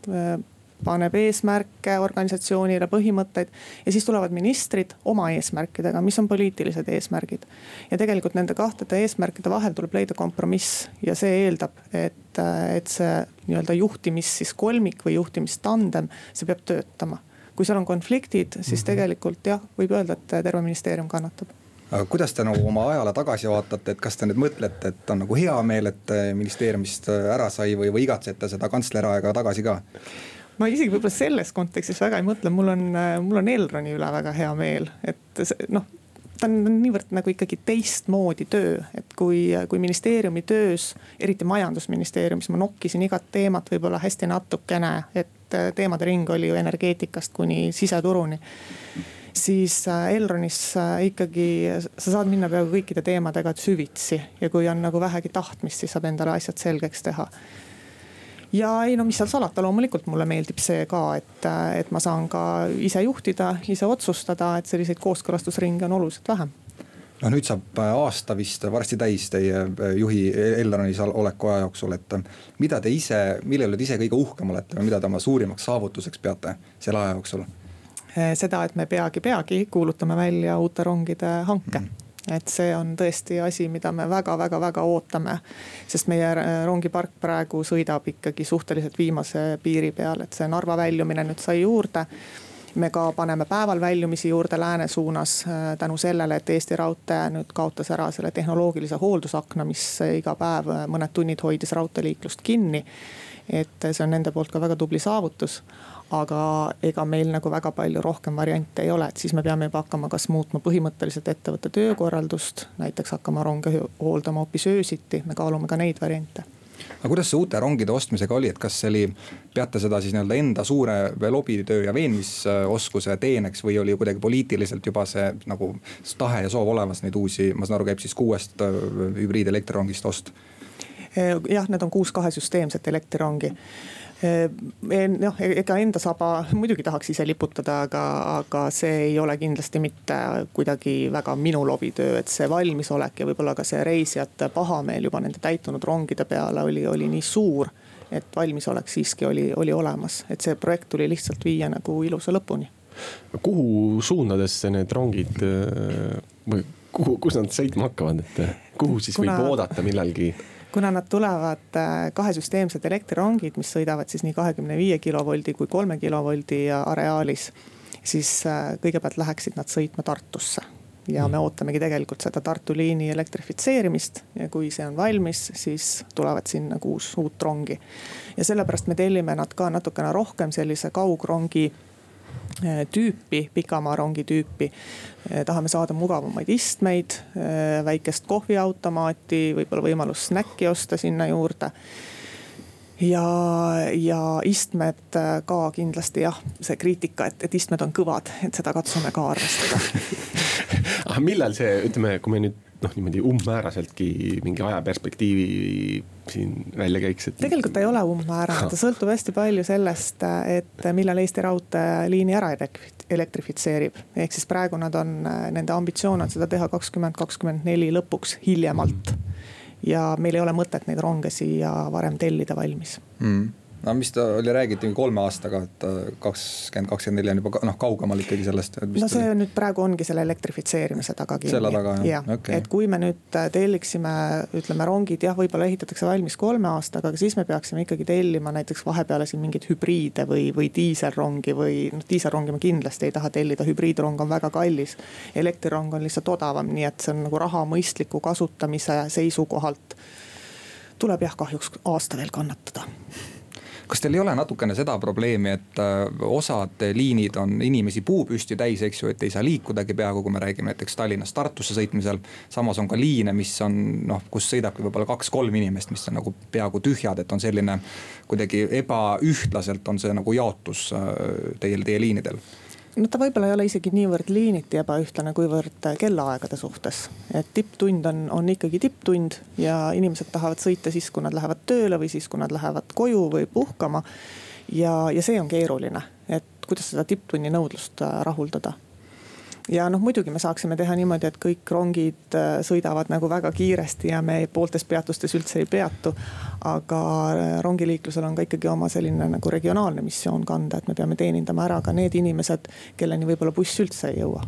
Speaker 4: paneb eesmärke organisatsioonile, põhimõtteid. ja siis tulevad ministrid oma eesmärkidega, mis on poliitilised eesmärgid. ja tegelikult nende kahtede eesmärkide vahel tuleb leida kompromiss ja see eeldab, et, et see nii-öelda juhtimis siis kolmik või juhtimistandem, see peab töötama. kui seal on konfliktid, siis mhm. tegelikult jah, võib öelda, et terve ministeerium kannatab
Speaker 3: aga kuidas te nagu oma ajale tagasi vaatate, et kas te nüüd mõtlete, et on nagu hea meel, et ministeeriumist ära sai või, või igatsete seda kantsleriaega tagasi ka?
Speaker 4: Ma isegi võib-olla selles kontekstis väga ei mõtle, mul on, mul on Elroni üle väga hea meel, et noh ta on niivõrd nagu ikkagi teistmoodi töö, et kui, kui ministeeriumi töös, eriti majandusministeeriumis, ma nokkisin igat teemat võib-olla hästi natukene, et teemade ring oli ju energeetikast kuni siseturuni. siis äh, Elronis äh, ikkagi sa saad minna peaaegu kõikide teemadega süvitsi ja kui on nagu vähegi tahtmist, siis saab endale asjad selgeks teha ja ei no mis seal salata, loomulikult mulle meeldib see ka, et, et ma saan ka ise juhtida, ise otsustada, et selliseid kooskõlastusringe on oluliselt vähem.
Speaker 3: Noh, nüüd saab aasta vist varsti täis teie juhi Elronis oleku aja jooksul, et mida te ise, mille üle te ise kõige uhkem olete või mida te oma suurimaks saavutuseks peate selle aja jooksul?
Speaker 4: seda, et me peagi, peagi kuulutame välja uute rongide hanke. Mm et see on tõesti asi, mida me väga-väga-väga ootame. sest meie rongipark praegu sõidab ikkagi suhteliselt viimase piiri peal, et see Narva väljumine nüüd sai juurde me ka paneme päeval väljumisi juurde lääne suunas äh, tänu sellele, et Eesti Raudtee nüüd kaotas ära selle tehnoloogilise hooldusakna, mis iga päev äh, mõned tunnid hoidis raudteeliiklust kinni. Et see on nende poolt ka väga tubli saavutus aga ega meil nagu väga palju rohkem variante ei ole, et siis me peame juba hakkama kas muutma põhimõtteliselt ettevõtte töökorraldust, näiteks hakkama ronge hooldama hoopis öösiti, me kaalume ka neid variante
Speaker 3: aga kuidas see uute rongide ostmisega oli, et kas see oli, peate seda siis nii-öelda enda suure lobitöö ja veenmisoskuse teeneks või oli kuidagi poliitiliselt juba see nagu tahe ja soov olemas neid uusi, ma saan aru, käib siis kuuest äh, hübriidelektrorongist ost?
Speaker 4: Jah, need on kuus kahesüsteemset elektrirongi noh, ega enda saba muidugi tahaks ise liputada, aga, aga see ei ole kindlasti mitte kuidagi väga minu lobitöö, et see valmisolek ja võib-olla ka see reisijate pahameel juba nende täitunud rongide peale oli, oli nii suur. et valmisolek siiski oli, oli olemas, et see projekt tuli lihtsalt viia nagu ilusa lõpuni.
Speaker 2: kuhu suundadesse need rongid või kuhu, kus nad sõitma hakkavad, et kuhu siis Kuna... võib oodata millalgi?
Speaker 4: Kuna nad tulevad äh, kahesüsteemsed elektrirongid, mis sõidavad siis nii kahekümne viie kilovoldi kui kolme kilovoldi areaalis. siis äh, kõigepealt läheksid nad sõitma Tartusse ja me mm. ootamegi tegelikult seda Tartu liini elektrifitseerimist ja kui see on valmis, siis tulevad sinna kuus uut rongi. ja sellepärast me tellime nad ka natukene rohkem sellise kaugrongi Eh, tüüpi, pikamaarongi tüüpi. Eh, tahame saada mugavamaid istmeid, eh, väikest kohviautomaati, võib-olla võimalus snäkki osta sinna juurde ja, ja istmed ka kindlasti jah, see kriitika, et, et istmed on kõvad, et seda katsume ka arvestada
Speaker 2: aga millal see, ütleme, kui me nüüd noh, niimoodi umbmääraseltki mingi ajaperspektiivi siin välja käiks, et.
Speaker 4: tegelikult ta ei ole umbmäärane, ta sõltub hästi palju sellest, et millal Eesti Raudtee liini ära elektrifitseerib. ehk siis praegu nad on, nende ambitsioon on seda teha kakskümmend, kakskümmend neli lõpuks hiljemalt. ja meil ei ole mõtet neid ronge siia varem tellida valmis
Speaker 3: mm no mis ta oli, räägiti kolme aastaga, et kakskümmend, kakskümmend neli on juba noh, kaugemal ikkagi sellest.
Speaker 4: no see on nüüd praegu ongi selle elektrifitseerimise taga
Speaker 3: kinni. selle taga
Speaker 4: jah ja. okay., et kui me nüüd telliksime, ütleme rongid jah, võib-olla ehitatakse valmis kolme aastaga, aga siis me peaksime ikkagi tellima näiteks vahepeale siin mingeid hübriide või, või diiselrongi või noh, diiselrongi me kindlasti ei taha tellida, hübriidrong on väga kallis. elektrirong on lihtsalt odavam, nii et see on nagu raha mõistliku kasutamise seisukohalt tuleb jah, kahjuks aasta veel kannatada
Speaker 3: kas teil ei ole natukene seda probleemi, et äh, osad liinid on inimesi puupüsti täis, eks ju, et ei saa liikudagi peaaegu, kui me räägime näiteks Tallinnast Tartusse sõitmisel. samas on ka liine, mis on noh, kus sõidabki võib-olla kaks-kolm inimest, mis on nagu peaaegu tühjad, et on selline kuidagi ebaühtlaselt on see nagu jaotus äh, teil, teie liinidel
Speaker 4: no ta võib-olla ei ole isegi niivõrd liiniti ebaühtlane, kuivõrd kellaaegade suhtes. et tipptund on, on ikkagi tipptund ja inimesed tahavad sõita siis, kui nad lähevad tööle või siis, kui nad lähevad koju või puhkama. ja, ja see on keeruline, et kuidas seda tipptunni nõudlust äh, rahuldada ja noh, muidugi me saaksime teha niimoodi, et kõik rongid äh, sõidavad nagu väga kiiresti ja me pooltes peatustes üldse ei peatu. aga äh, rongiliiklusel on ka ikkagi oma selline nagu regionaalne missioon kanda, et me peame teenindama ära ka need inimesed, kelleni võib-olla buss üldse ei jõua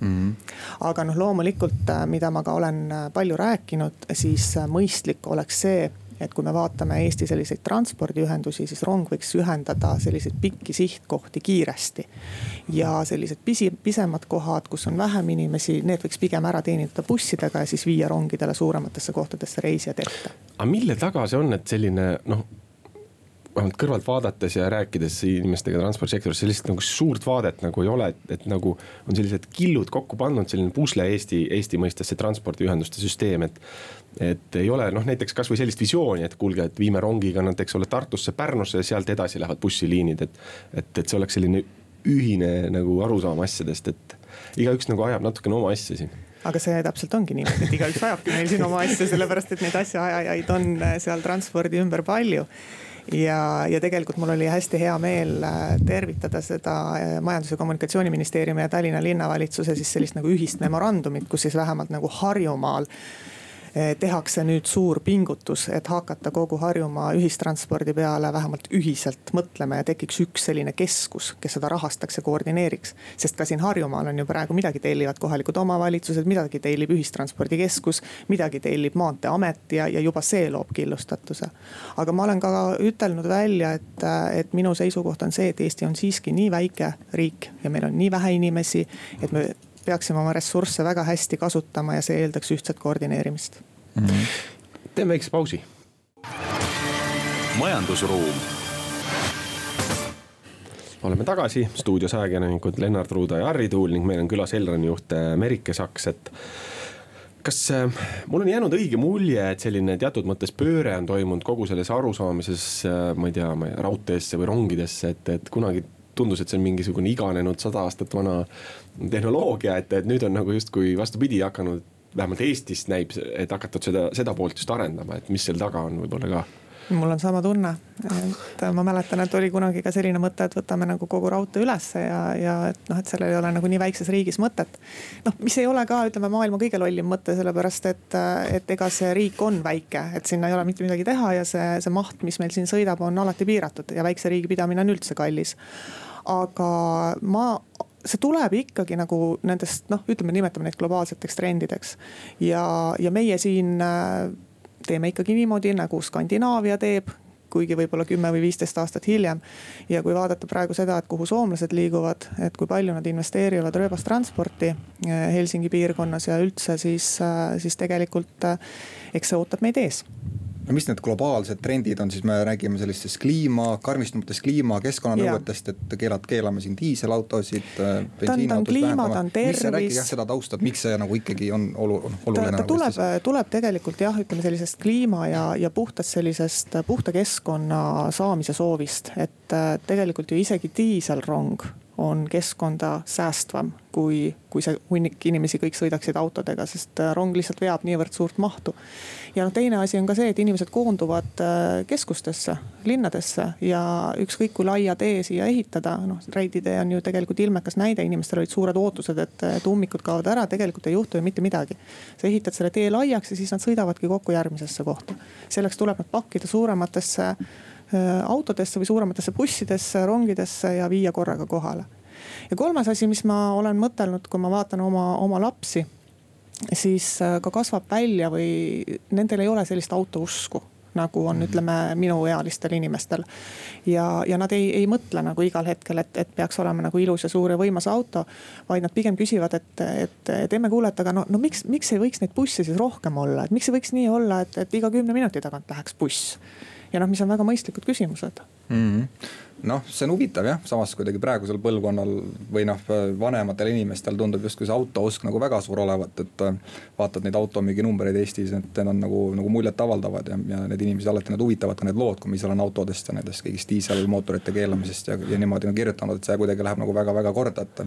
Speaker 4: Mm -hmm. aga noh, loomulikult, äh, mida ma ka olen palju rääkinud, siis mõistlik oleks see et kui me vaatame Eesti selliseid transpordiühendusi, siis rong võiks ühendada selliseid pikki sihtkohti kiiresti. ja sellised pisi, pisemad kohad, kus on vähem inimesi, need võiks pigem ära teenindada bussidega ja siis viia rongidele suurematesse kohtadesse reisijad ette.
Speaker 2: aga mille taga see on, et selline noh vähemalt kõrvalt vaadates ja rääkides inimestega transpordisektoris, sellist nagu suurt vaadet nagu ei ole, et, et nagu on sellised killud kokku pandud, selline pusle Eesti, Eesti mõistes see transpordiühenduste süsteem, et. et ei ole noh, näiteks kasvõi sellist visiooni, et kuulge, et viime rongiga näiteks ole Tartusse, Pärnusse ja sealt edasi lähevad bussiliinid, et. et, et see oleks selline ühine nagu arusaam asjadest, et igaüks nagu ajab natukene oma asja siin
Speaker 4: aga see täpselt ongi niimoodi, et igaüks ajabki meil siin oma asja, sellepärast et neid asjaajajaid on seal transpordi ümber palju ja, ja tegelikult mul oli hästi hea meel äh, tervitada seda äh, Majandus- ja Kommunikatsiooniministeeriumi ja Tallinna linnavalitsuse siis sellist nagu ühist memorandumit, kus siis vähemalt nagu Harjumaal tehakse nüüd suur pingutus, et hakata kogu Harjumaa ühistranspordi peale vähemalt ühiselt mõtlema ja tekiks üks selline keskus, kes seda rahastaks ja koordineeriks. sest ka siin Harjumaal on ju praegu midagi tellivad kohalikud omavalitsused, midagi tellib ühistranspordikeskus, midagi tellib maanteeamet ja, ja juba see loob killustatuse. aga ma olen ka ütelnud välja, et, et minu seisukoht on see, et Eesti on siiski nii väike riik ja meil on nii vähe inimesi, et me peaksime oma ressursse väga hästi kasutama ja see eeldaks ühtset koordineerimist mm. -hmm.
Speaker 2: teeme väikse pausi.
Speaker 5: majandusruum
Speaker 2: oleme tagasi stuudios ajakirjanikud Lennart Ruuda ja Harri Tuul ning meil on külas Elroni juht äh, Merike Saks, et kas äh, mul on jäänud õige mulje, et selline teatud mõttes pööre on toimunud kogu selles arusaamises, äh, ma ei tea, raudteesse või rongidesse, et, et kunagi tundus, et see on mingisugune iganenud sada aastat vana tehnoloogia, et, et nüüd on nagu justkui vastupidi hakanud. vähemalt Eestis näib, et hakatud seda, seda poolt just arendama, et mis seal taga on võib-olla ka
Speaker 4: mul on sama tunne, et ma mäletan, et oli kunagi ka selline mõte, et võtame nagu kogu raudtee ülesse ja, ja et noh, et sellel ei ole nagu nii väikses riigis mõtet. noh, mis ei ole ka, ütleme maailma kõige lollim mõte, sellepärast et, et ega see riik on väike, et sinna ei ole mitte midagi teha ja see, see maht, mis meil siin sõidab, on alati piiratud ja väikse riigi pidamine on üldse kallis aga ma see tuleb ikkagi nagu nendest noh, ütleme, nimetame neid globaalseteks trendideks. ja, ja meie siin äh, teeme ikkagi niimoodi, nagu Skandinaavia teeb kuigi võib-olla kümme või viisteist aastat hiljem. ja kui vaadata praegu seda, et kuhu soomlased liiguvad, et kui palju nad investeerivad rööbastransporti äh, Helsingi piirkonnas ja üldse, siis, äh, siis tegelikult eks see ootab meid ees
Speaker 3: no mis need globaalsed trendid on, siis me räägime sellistest kliima, karmistumatest kliima, keskkonnanõuetest, et keelad, keelame siin diiselautosid.
Speaker 4: Äh, ta on, ta on kliima, ta on tervis.
Speaker 3: rääkige jah seda tausta, et miks see nagu ikkagi on olu-, oluline.
Speaker 4: ta, nagu tuleb, tuleb tegelikult jah, ütleme sellisest kliima ja, ja puhtast sellisest puhta keskkonna saamise soovist, et äh, tegelikult ju isegi diiselrong on keskkonda säästvam, kui, kui see hunnik inimesi kõik sõidaksid autodega, sest äh, rong lihtsalt veab niivõrd suurt mahtu. ja noh, teine asi on ka see, et inimesed koonduvad äh, keskustesse, linnadesse ja ükskõik kui laia tee siia ehitada, noh Reidi tee on ju tegelikult ilmekas näide, inimestel olid suured ootused, et, et ummikud kaovad ära, tegelikult ei juhtu ju mitte midagi. sa ehitad selle tee laiaks ja siis nad sõidavadki kokku järgmisesse kohta. selleks tuleb nad pakkida suurematesse Äh, autodesse või suurematesse bussidesse, rongidesse ja viia korraga kohale. Ja kolmas asi, mis ma olen mõtelnud, kui ma vaatan oma, oma lapsi, siis äh, ka kasvab välja või nendel ei ole sellist autousku nagu on, mhm. ütleme minuealistel inimestel. ja, ja nad ei, ei mõtle nagu igal hetkel, et, et peaks olema nagu ilus ja suur ja võimas auto. vaid nad pigem küsivad, et, et, et emme kuule, et aga no, no miks, miks ei võiks neid busse siis rohkem olla, et miks ei võiks nii olla, et, et iga kümne minuti tagant läheks buss ja noh, mis on väga mõistlikud küsimused
Speaker 3: mm. -hmm noh, see on huvitav jah, samas kuidagi praegusel põlvkonnal või noh, vanematel inimestel tundub justkui see autoosk nagu väga suur olevat, et. vaatad neid automüüginumbreid Eestis, et need on nagu, nagu muljetavaldavad ja, ja need inimesed alati need huvitavad ka need lood, kui ma ise olen autodest ja nendest kõigist diiselmootorite keelamisest ja, ja niimoodi on kirjutanud, et see kuidagi läheb nagu väga-väga korda, et.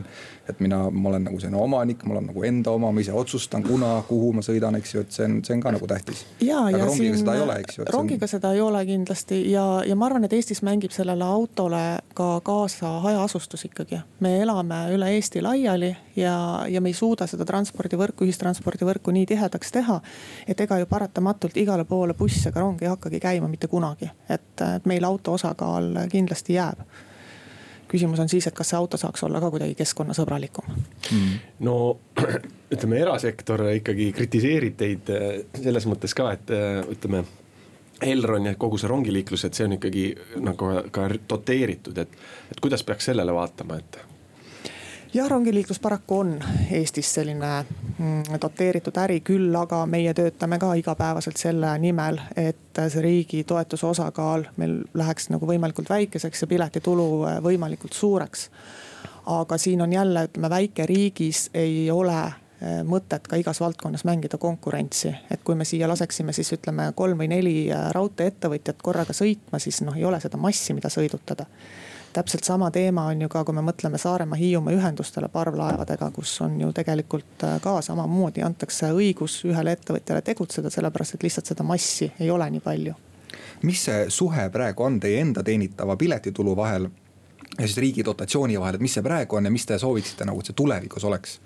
Speaker 3: et mina, ma olen nagu selline omanik, mul on nagu enda oma, ma ise otsustan, kuna, kuhu ma sõidan, eks ju, et see on, see on ka nagu tähtis.
Speaker 4: aga rongiga siin, seda ei ole, eks ju. rongiga on... seda ei ole kindlasti ja, ja ma arvan, et Eestis mängib sellele auto autole ka kaasa hajaasustus ikkagi. me elame üle Eesti laiali ja, ja me ei suuda seda transpordivõrku, ühistranspordivõrku nii tihedaks teha. et ega ju paratamatult igale poole buss ega rong ei hakkagi käima mitte kunagi, et, et meil auto osakaal kindlasti jääb küsimus on siis, et kas see auto saaks olla ka kuidagi keskkonnasõbralikum
Speaker 2: mm.. no ütleme, erasektor ikkagi kritiseerib teid eh, selles mõttes ka, et eh, ütleme Elron ja kogu see rongiliiklus, et see on ikkagi nagu ka doteeritud, et, et kuidas peaks sellele vaatama, et?
Speaker 4: jah, rongiliiklus paraku on Eestis selline mm, doteeritud äri, küll aga meie töötame ka igapäevaselt selle nimel, et see riigi toetuse osakaal meil läheks nagu võimalikult väikeseks ja piletitulu äh, võimalikult suureks. aga siin on jälle, ütleme väikeriigis ei ole mõtet ka igas valdkonnas mängida konkurentsi. et kui me siia laseksime siis ütleme kolm või neli äh, raudtee-ettevõtjat korraga sõitma, siis noh, ei ole seda massi, mida sõidutada. täpselt sama teema on ju ka, kui me mõtleme Saaremaa-Hiiumaa ühendustele parvlaevadega, kus on ju tegelikult äh, ka samamoodi antakse õigus ühele ettevõtjale tegutseda, sellepärast et lihtsalt seda massi ei ole nii palju
Speaker 3: mis see suhe praegu on teie enda teenitava piletitulu vahel ja siis riigi dotatsiooni vahel, et mis see praegu on ja mis te sooviksite nagu, et see tulevikus oleks?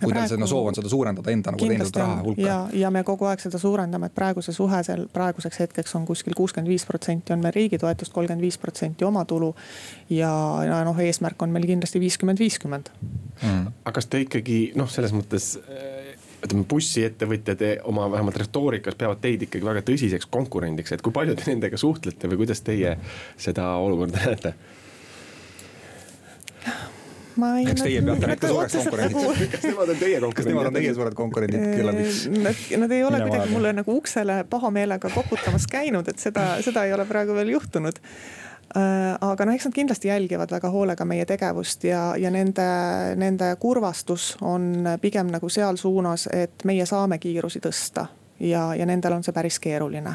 Speaker 3: Kui teil seda soov on seda suurendada enda nagu teenitud raha hulka.
Speaker 4: ja, ja me kogu aeg seda suurendame, et praegu see suhe seal praeguseks hetkeks on kuskil kuuskümmend viis protsenti on meil riigi toetust, kolmkümmend viis protsenti omatulu. ja, ja noh, eesmärk on meil kindlasti viiskümmend, viiskümmend.
Speaker 2: Mm. aga kas te ikkagi noh, selles mõttes ütleme, bussiettevõtjad oma vähemalt retoorikas peavad teid ikkagi väga tõsiseks konkurendiks, et kui palju te nendega suhtlete või kuidas teie seda olukorda näete?
Speaker 3: Ma ei. eks teie peate neid ka suureks konkurendiks. kas nemad on teie konkurendid? kas nemad on teie suured konkurendid küllapits?
Speaker 4: Nad, nad ei ole kuidagi mulle nagu uksele pahameelega koputamas käinud, et seda, seda ei ole praegu veel juhtunud äh, aga noh, eks nad kindlasti jälgivad väga hoolega meie tegevust ja, ja nende, nende kurvastus on pigem nagu seal suunas, et meie saame kiirusi tõsta ja, ja nendel on see päris keeruline.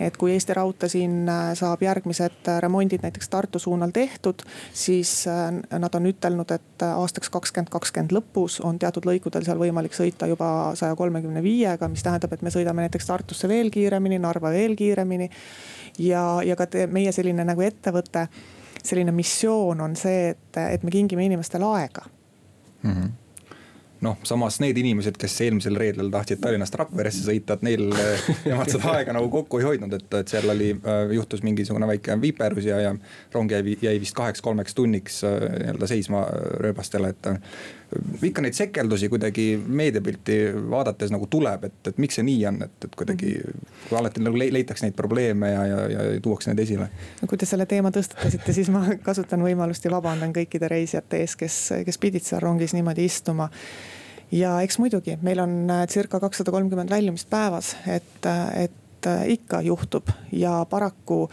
Speaker 4: et kui Eesti Raudtee siin äh, saab järgmised äh, remondid näiteks Tartu suunal tehtud, siis äh, nad on ütelnud, et aastaks kakskümmend kakskümmend lõpus on teatud lõikudel seal võimalik sõita juba saja kolmekümne viiega, mis tähendab, et me sõidame näiteks Tartusse veel kiiremini, Narva veel kiiremini. ja, ja ka te, meie selline nagu ettevõte, selline missioon on see, et, et me kingime inimestele aega mm.
Speaker 3: -hmm noh, samas need inimesed, kes eelmisel reedel tahtsid Tallinnast Rakveresse sõita, et neil, nemad seda aega nagu kokku ei hoidnud, et, et seal oli, eh, juhtus mingisugune väike viperus ja, ja rong jäi, jäi vist kaheks-kolmeks tunniks eh, nii-öelda seisma rööbastele, et ikka neid sekeldusi kuidagi meediapilti vaadates nagu tuleb, et, et miks see nii on, et, et kuidagi. kui alati nagu leitakse neid probleeme ja, ja, ja tuuakse need esile.
Speaker 4: no kui te selle teema tõstatasite, siis ma kasutan võimalust ja vabandan kõikide reisijate ees, kes, kes pidid seal rongis niimoodi istuma ja eks muidugi, meil on äh, circa kakssada kolmkümmend väljumist päevas, et, äh, et äh, ikka juhtub ja paraku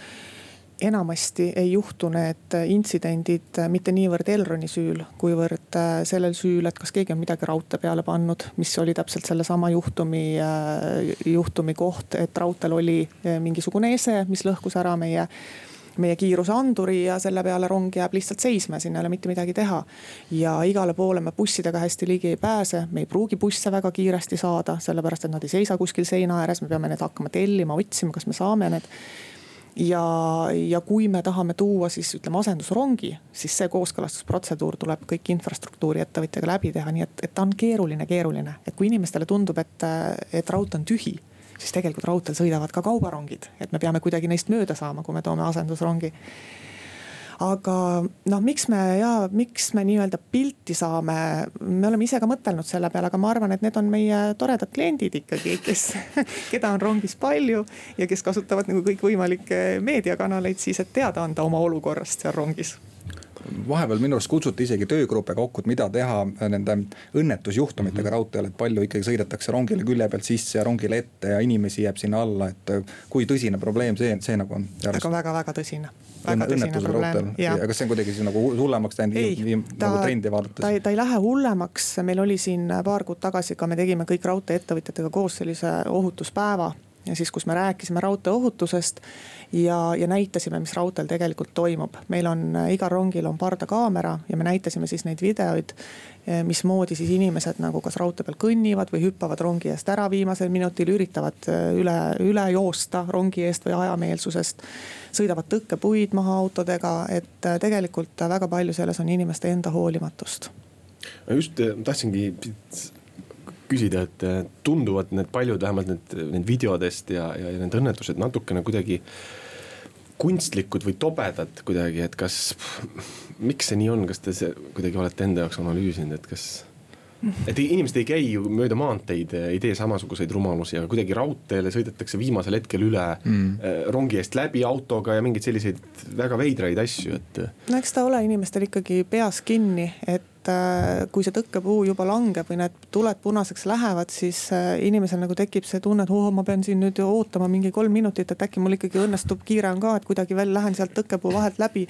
Speaker 4: enamasti ei juhtu need intsidendid mitte niivõrd Elroni süül, kuivõrd sellel süül, et kas keegi on midagi raudtee peale pannud, mis oli täpselt sellesama juhtumi, juhtumi koht, et raudteel oli mingisugune ese, mis lõhkus ära meie meie kiiruseanduri ja selle peale rong jääb lihtsalt seisma, siin ei ole mitte midagi teha. ja igale poole me bussidega hästi ligi ei pääse, me ei pruugi busse väga kiiresti saada, sellepärast et nad ei seisa kuskil seina ääres, me peame need hakkama tellima, otsima, kas me saame need ja, ja kui me tahame tuua siis ütleme asendusrongi, siis see kooskõlastusprotseduur tuleb kõik infrastruktuuri ettevõtjaga läbi teha, nii et, et ta on keeruline, keeruline. et kui inimestele tundub, et, et raudtee on tühi siis tegelikult raudteel sõidavad ka kaubarongid, et me peame kuidagi neist mööda saama, kui me toome asendusrongi aga noh, miks me ja miks me nii-öelda pilti saame, me oleme ise ka mõtelnud selle peale, aga ma arvan, et need on meie toredad kliendid ikkagi, kes, keda on rongis palju ja kes kasutavad nagu kõikvõimalikke meediakanaleid siis, et teada anda oma olukorrast seal rongis
Speaker 3: vahepeal minu arust kutsuti isegi töögruppe kokku, et mida teha nende õnnetusjuhtumitega mm -hmm. raudteel, et palju ikkagi sõidetakse rongile külje pealt sisse ja rongile ette ja inimesi jääb sinna alla, et kui tõsine probleem see, see nagu on?
Speaker 4: aga väga-väga tõsine.
Speaker 3: õnnetused raudteel ja kas see on kuidagi siis nagu hullemaks läinud nagu trendi vaadates?
Speaker 4: ta ei, ta ei lähe hullemaks, meil oli siin paar kuud tagasi ka, me tegime kõik raudtee-ettevõtjatega koos sellise ohutuspäeva ja siis, kus me rääkisime raudtee ohutusest ja, ja näitasime, mis raudteel tegelikult toimub. meil on, igal rongil on pardakaamera ja me näitasime siis neid videoid, eh, mismoodi siis inimesed nagu kas raudtee peal kõnnivad või hüppavad rongi eest ära viimasel minutil, üritavad eh, üle, üle joosta rongi eest või ajameelsusest. sõidavad tõkkepuid maha autodega, et tegelikult väga palju selles on inimeste enda hoolimatust.
Speaker 2: just tahtsingi küsida, et äh, tunduvad need paljud, vähemalt need, need videodest ja, ja, ja need õnnetused natukene kuidagi kunstlikud või tobedad kuidagi, et kas, miks see nii on, kas te see kuidagi olete enda jaoks analüüsinud, et kas et inimesed ei käi ju mööda maanteid, ei tee samasuguseid rumalusi, aga kuidagi raudteele sõidetakse viimasel hetkel üle mm. Äh, rongi eest läbi autoga ja mingeid selliseid väga veidraid asju, et.
Speaker 4: no eks ta ole inimestel ikkagi peas kinni, et äh, kui see tõkkepuu juba langeb või need tuled punaseks lähevad, siis äh, inimesel nagu tekib see tunne, et oo, ma pean siin nüüd ootama mingi kolm minutit, et äkki mul ikkagi õnnestub, kiire on ka, et kuidagi veel lähen sealt tõkkepuu vahelt läbi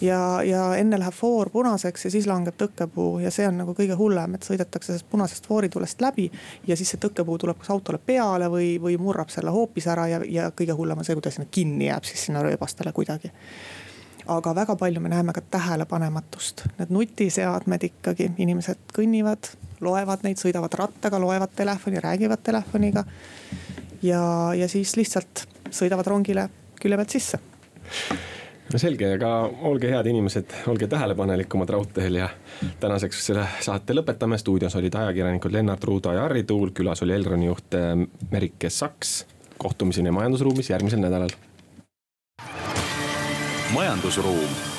Speaker 4: ja, ja enne läheb foor punaseks ja siis langeb tõkkepuu ja see on nagu kõige hullem, et sõidetakse sellest punasest fooritulest läbi. ja siis see tõkkepuu tuleb kas autole peale või, või murrab selle hoopis ära ja, ja kõige hullem on see, kui ta sinna kinni jääb siis sinna rööbastele kuidagi aga väga palju me näeme ka tähelepanematust, need nutiseadmed ikkagi, inimesed kõnnivad, loevad neid, sõidavad rattaga, loevad telefoni, räägivad telefoniga. ja, ja siis lihtsalt sõidavad rongile külje pealt sisse
Speaker 2: no selge, aga olge head inimesed, olge tähelepanelikumad raudteel ja tänaseks selle saate lõpetame. stuudios olid ajakirjanikud Lennart Ruuda ja Harri Tuul, külas oli Elroni juht eh, Merike Saks. kohtumiseni majandusruumis järgmisel nädalal.
Speaker 5: majandusruum